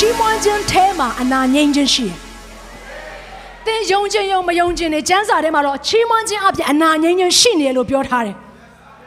ချီးမွမ်းခြင်းထဲမှာအနာငြိမ်းခြင်းရှိတယ်။သင်ယုံခြင်းယုံမယုံခြင်းနဲ့ကျမ်းစာထဲမှာတော့ချီးမွမ်းခြင်းအပြင်အနာငြိမ်းခြင်းရှိနေတယ်လို့ပြောထားတယ်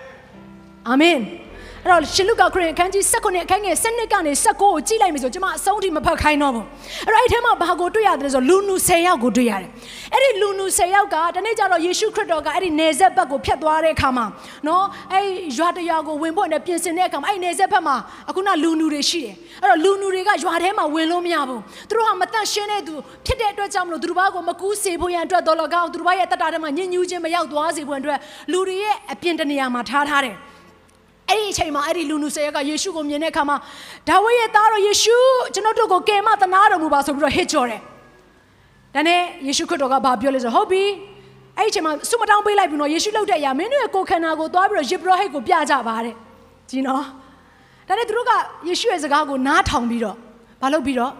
။အာမင်။ အဲ့တော့ရှင်လုကာခရစ်အခန်းကြီး19အခန်းငယ်7ကနေ19ကိုကြည့်လိုက်မယ်ဆိုကျွန်မအဆုံးထိမဖတ်ခိုင်းတော့ဘူး။အဲ့တော့အဲ့ထဲမှာဘာကိုတွေ့ရတယ်ဆိုလူနူ10ယောက်ကိုတွေ့ရတယ်။အဲ့ဒီလူနူ10ယောက်ကတနေ့ကျတော့ယေရှုခရစ်တော်ကအဲ့ဒီနေဆက်ဘက်ကိုဖြတ်သွားတဲ့အခါမှာနော်အဲ့ရွာတရွာကိုဝင်ဖို့နဲ့ပြင်ဆင်တဲ့အခါမှာအဲ့နေဆက်ဘက်မှာအခုနလူနူတွေရှိတယ်။အဲ့တော့လူနူတွေကရွာထဲမှာဝင်လို့မရဘူး။သူတို့ဟာမတန့်ရှင်းတဲ့သူဖြစ်တဲ့အတွက်ကြောင့်မလို့သူတို့ဘာကိုမကူးစေဖို့ရန်အတွက်တော်လကောက်သူတို့ဘာရဲ့တတထဲမှာညဉ့်ညူးခြင်းမရောက်သွားစေဖို့အတွက်လူတွေရဲ့အပြင်တနေရာမှာထားထားတယ်။ အဲ့ဒီအချိန်မှာအဲ့ဒီလူနူဆယ်ရက်ကယေရှုကိုမြင်တဲ့အခါမှာဒါဝိရဲ့သားတော်ယေရှုကျွန်တော်တို့ကိုကယ်မသနာတော်မူပါဆိုပြီးတော့ဟစ်ကြော်တယ်။ဒါနဲ့ယေရှုခရစ်တော်ကဘာပြောလဲဆိုဟုတ်ပြီ။အဲ့ဒီအချိန်မှာဆုမတောင်းပေးလိုက်ပြီးတော့ယေရှုလှုပ်တဲ့အရာမင်းတို့ရဲ့ကိုယ်ခန္ဓာကိုသွားပြီးတော့ယေဘရဟိတ်ကိုပြကြပါတဲ့။ကြည်နော်။ဒါနဲ့သူတို့ကယေရှုရဲ့စကားကိုနားထောင်ပြီးတော့ဘာလုပ်ပြီးတော့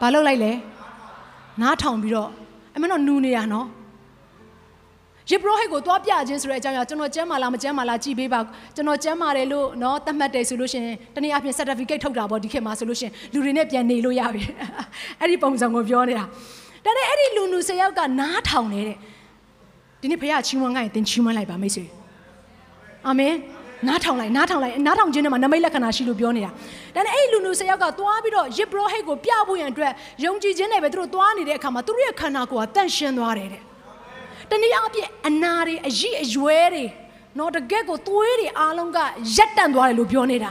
ဘာလုပ်လိုက်လဲ။နားထောင်ပြီးတော့အမှန်တော့နူနေရနော်။ ယေဘရဟိတ်ကိုသွားပြခြင်းဆိုတဲ့အကြောင်းအရာကျွန်တော်ကျမ်းမာလားမကျမ်းမာလားကြည်ပေးပါကျွန်တော်ကျမ်းမာတယ်လို့နော်သတ်မှတ်တယ်ဆိုလို့ရှင်တနည်းအားဖြင့် certificate ထုတ်တာပေါ့ဒီခေတ်မှာဆိုလို့ရှင်လူတွေနဲ့ပြန်နေလို့ရပြီအဲ့ဒီပုံစံကိုပြောနေတာဒါနဲ့အဲ့ဒီလူလူ၁၀ယောက်ကနားထောင်နေတဲ့ဒီနေ့ဖခင်ချီးမွမ်းခိုင်းတင်ချီးမွမ်းလိုက်ပါမိတ်ဆွေအာမင်နားထောင်လိုက်နားထောင်လိုက်နားထောင်ခြင်းနဲ့မှာနမိတ်လက္ခဏာရှိလို့ပြောနေတာဒါနဲ့အဲ့ဒီလူလူ၁၀ယောက်ကသွားပြီးတော့ယေဘရဟိတ်ကိုပြဖို့ရန်အတွက်ယုံကြည်ခြင်းနဲ့ပဲသူတို့သွားနေတဲ့အခါမှာသူတို့ရဲ့ခန္ဓာကိုယ်ကတန့်ရှင်းသွားတယ်တဲ့ တနည်းအားဖြင့်အနာတွေအရည်အရွယ်တွေနော်တကယ့်ကိုသွေးတွေအားလုံးကရက်တန့်သွားတယ်လို့ပြောနေတာ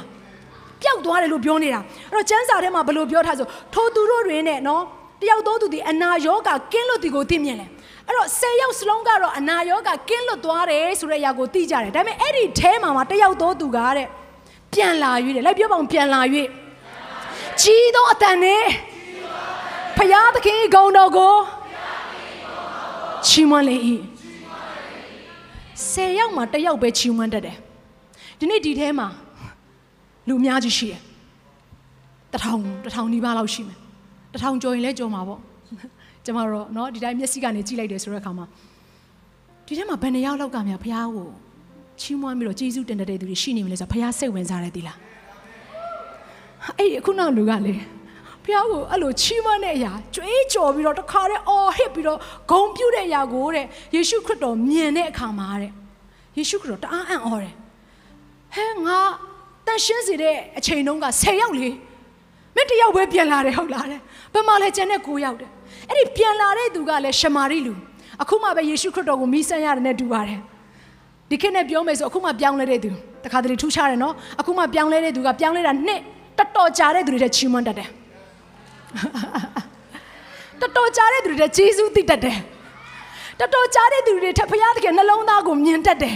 ပျောက်သွားတယ်လို့ပြောနေတာအဲ့တော့ကျမ်းစာထဲမှာဘယ်လိုပြောထားဆိုထိုသူတို့တွေနဲ့နော်တယောက်သောသူဒီအနာရောဂါကင်းလွတ်ဒီကိုသိမြင်လဲအဲ့တော့၁၀ယောက်စလုံးကတော့အနာရောဂါကင်းလွတ်သွားတယ်ဆိုတဲ့အရာကိုသိကြတယ်ဒါပေမဲ့အဲ့ဒီအဲမှာမှာတယောက်သောသူကတဲ့ပြန်လာ၍တဲ့လိုက်ပြောပါအောင်ပြန်လာ၍ကြီးသောအတန်နဲ့ဖယားသခင်ဂုံတော်ကို ချီးမွမ်းလေ၏ဆယ်ယောက်မှာတစ်ယောက်ပဲချီးမွမ်းတတ်တယ်ဒီနေ့ဒီထဲမှာလူအများကြီးရှိတယ်တထောင်တထောင်နီးပါးလောက်ရှိမယ်တထောင်ကျော်ရင်လည်းကျော်မှာပေါ့ကျမတို့เนาะဒီတိုင်းမျက်စိကနေကြည့်လိုက်တယ်ဆိုတဲ့အခါမှာဒီထဲမှာဘယ်နှယောက်လောက်ကများဖះကိုချီးမွမ်းပြီးတော့ကျေးဇူးတင်တဲ့သူတွေရှိနေမလဲဆိုတော့ဖះစိတ်ဝင်စားတယ်ဒီလားအဲ့ဒီအခုနောက်လူကလေ ဖះကိုအဲ့လိုချီးမွမ်းတဲ့အရာကြွေးကြော်ပြီးတော့တခါတည်းအော်ဟစ်ပြီးတော့ဂုံပြုတ်တဲ့အရာကိုတဲ့ယေရှုခရစ်တော်မြင်တဲ့အခါမှာတဲ့ယေရှုခရစ်တော်တအားအံ့ဩတယ်ဟဲငါတန်ရှင်းစီတဲ့အချိန်တုန်းက10ယောက်လေမင်းတယောက်ပဲပြန်လာတယ်ဟုတ်လားတဲ့ဘယ်မှာလဲကျန်တဲ့9ယောက်တဲ့အဲ့ဒီပြန်လာတဲ့သူကလည်းရှမာရိလူအခုမှပဲယေရှုခရစ်တော်ကိုမိဆန်းရတယ်နဲ့တူပါတယ်ဒီခေတ်နဲ့ပြောမယ်ဆိုအခုမှပြောင်းလဲတဲ့သူတခါတလေထူးခြားတယ်နော်အခုမှပြောင်းလဲတဲ့သူကပြောင်းလဲတာနှစ်တော်တော်ကြာတဲ့သူတွေတဲ့ချီးမွမ်းတတ်တယ် တော်တော်ကြားတဲ့သူတွေဂျေဇုသိတတ်တယ်တော်တော်ကြားတဲ့သူတွေထက်ဘုရားသခင်နှလုံးသားကိုမြင်တတ်တယ်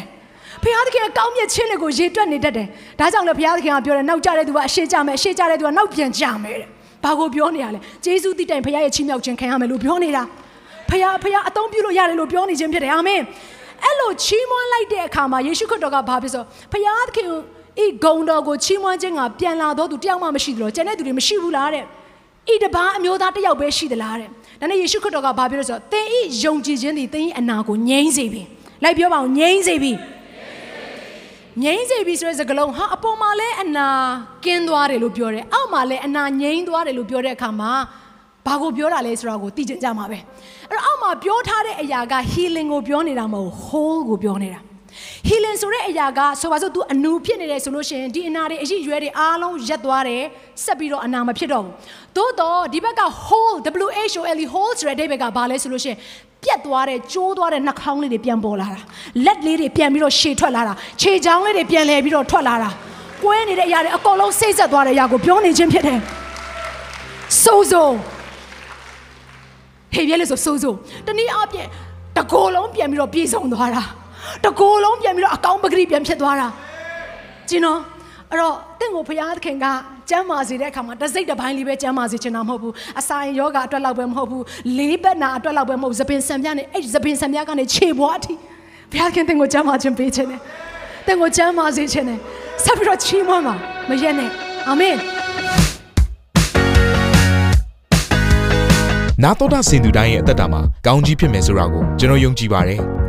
ဘုရားသခင်ကောင်းမြတ်ခြင်းတွေကိုရေတွက်နေတတ်တယ်ဒါကြောင့်လည်းဘုရားသခင်ကပြောတယ်နောက်ကြတဲ့သူကအရှိကြမယ်အရှိကြတဲ့သူကနောက်ပြန်ကြမယ်တဲ့ဘာကိုပြောနေရလဲဂျေဇုသိတိုင်ဘုရားရဲ့ချီးမြှောက်ခြင်းခံရမယ်လို့ပြောနေတာဘုရားဘုရားအသုံးပြုလို့ရတယ်လို့ပြောနေခြင်းဖြစ်တယ်အာမင်အဲ့လိုချီးမွမ်းလိုက်တဲ့အခါမှာယေရှုခရစ်တော်ကဘာဖြစ်ဆိုဘုရားသခင်ဤဂုံတော်ကိုချီးမွမ်းခြင်းကပြန်လာတော့သူတယောက်မှမရှိသလိုကျန်တဲ့သူတွေမရှိဘူးလားတဲ့ ဤတပားအမျိုးသားတစ်ယောက်ပဲရှိသလားတဲ့ဒါနဲ့ယေရှုခရစ်တော်ကဘာပြောလဲဆိုတော့သင်ဤယုံကြည်ခြင်းသည်သင်ဤအနာကိုငြိမ်းစေပြီလိုက်ပြောပါအောင်ငြိမ်းစေပြီငြိမ်းစေပြီဆိုတဲ့စကားလုံးဟာအပေါ်မှာလဲအနာကင်းသွားတယ်လို့ပြောတယ်အောက်မှာလဲအနာငြိမ်းသွားတယ်လို့ပြောတဲ့အခါမှာဘာကိုပြောတာလဲဆိုတာကိုသိကြကြမှာပဲအဲ့တော့အောက်မှာပြောထားတဲ့အရာက healing ကိုပြောနေတာမဟုတ် whole ကိုပြောနေတာ healing ဆိုတဲ့အရာကဆိုပါစို့ तू အနူဖြစ်နေတယ်ဆိုလို့ရှိရင်ဒီအနာတွေအရှိရွယ်တွေအားလုံးရက်သွားတယ်ဆက်ပြီးတော့အနာမဖြစ်တော့ဘူးသို့တော့ဒီဘက်က whole W H O L E whole ဆိုတဲ့အိဗယ်ကဘာလဲဆိုလို့ရှိရင်ပြတ်သွားတဲ့ကျိုးသွားတဲ့နှာခေါင်းလေးတွေပြန်ပေါ်လာတာလက်လေးတွေပြန်ပြီးတော့ရှည်ထွက်လာတာခြေချောင်းလေးတွေပြန်လဲပြီးတော့ထွက်လာတာကွဲနေတဲ့အရာတွေအကုန်လုံးစိတ်ဆက်သွားတဲ့အရာကိုပြောနေခြင်းဖြစ်တယ်စိုးစိုးဟေ့ပြဲလို့ဆိုစိုးစိုးတနည်းအားဖြင့်တကိုယ်လုံးပြန်ပြီးတော့ပြေဆုံးသွားတာ တကိုယ်လုံးပြန်ပြီးတော့အကောင်းပဂရိပြန်ဖြစ်သွားတာကျင်းတော့အဲ့တော့တင့်ကိုဘုရားသခင်ကကျမ်းမာစေတဲ့အခါမှာတစ်စိတ်တစ်ပိုင်းလေးပဲကျမ်းမာစေချင်တာမဟုတ်ဘူးအစာရင်ယောဂအတွက်လောက်ပဲမဟုတ်ဘူးလေးဘက်နာအတွက်လောက်ပဲမဟုတ်ဘူးသပင်ဆံပြားနဲ့အဲ့ဒီသပင်ဆံပြားကနေခြေပွားအထိဘုရားခင်တင်ကိုကျမ်းမာခြင်းပေးခြင်းနဲ့တင်ကိုကျမ်းမာစေခြင်းနဲ့ဆက်ပြီးတော့ချီးမွမ်းပါမရက်နဲ့အာမင်နာတော်တာစင်သူတိုင်းရဲ့အသက်တာမှာကောင်းကြီးဖြစ်မယ်ဆိုတာကိုကျွန်တော်ယုံကြည်ပါတယ်။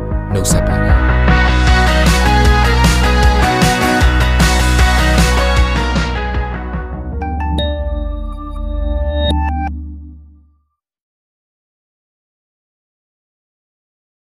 နှုတ်ဆက်ပါတယ်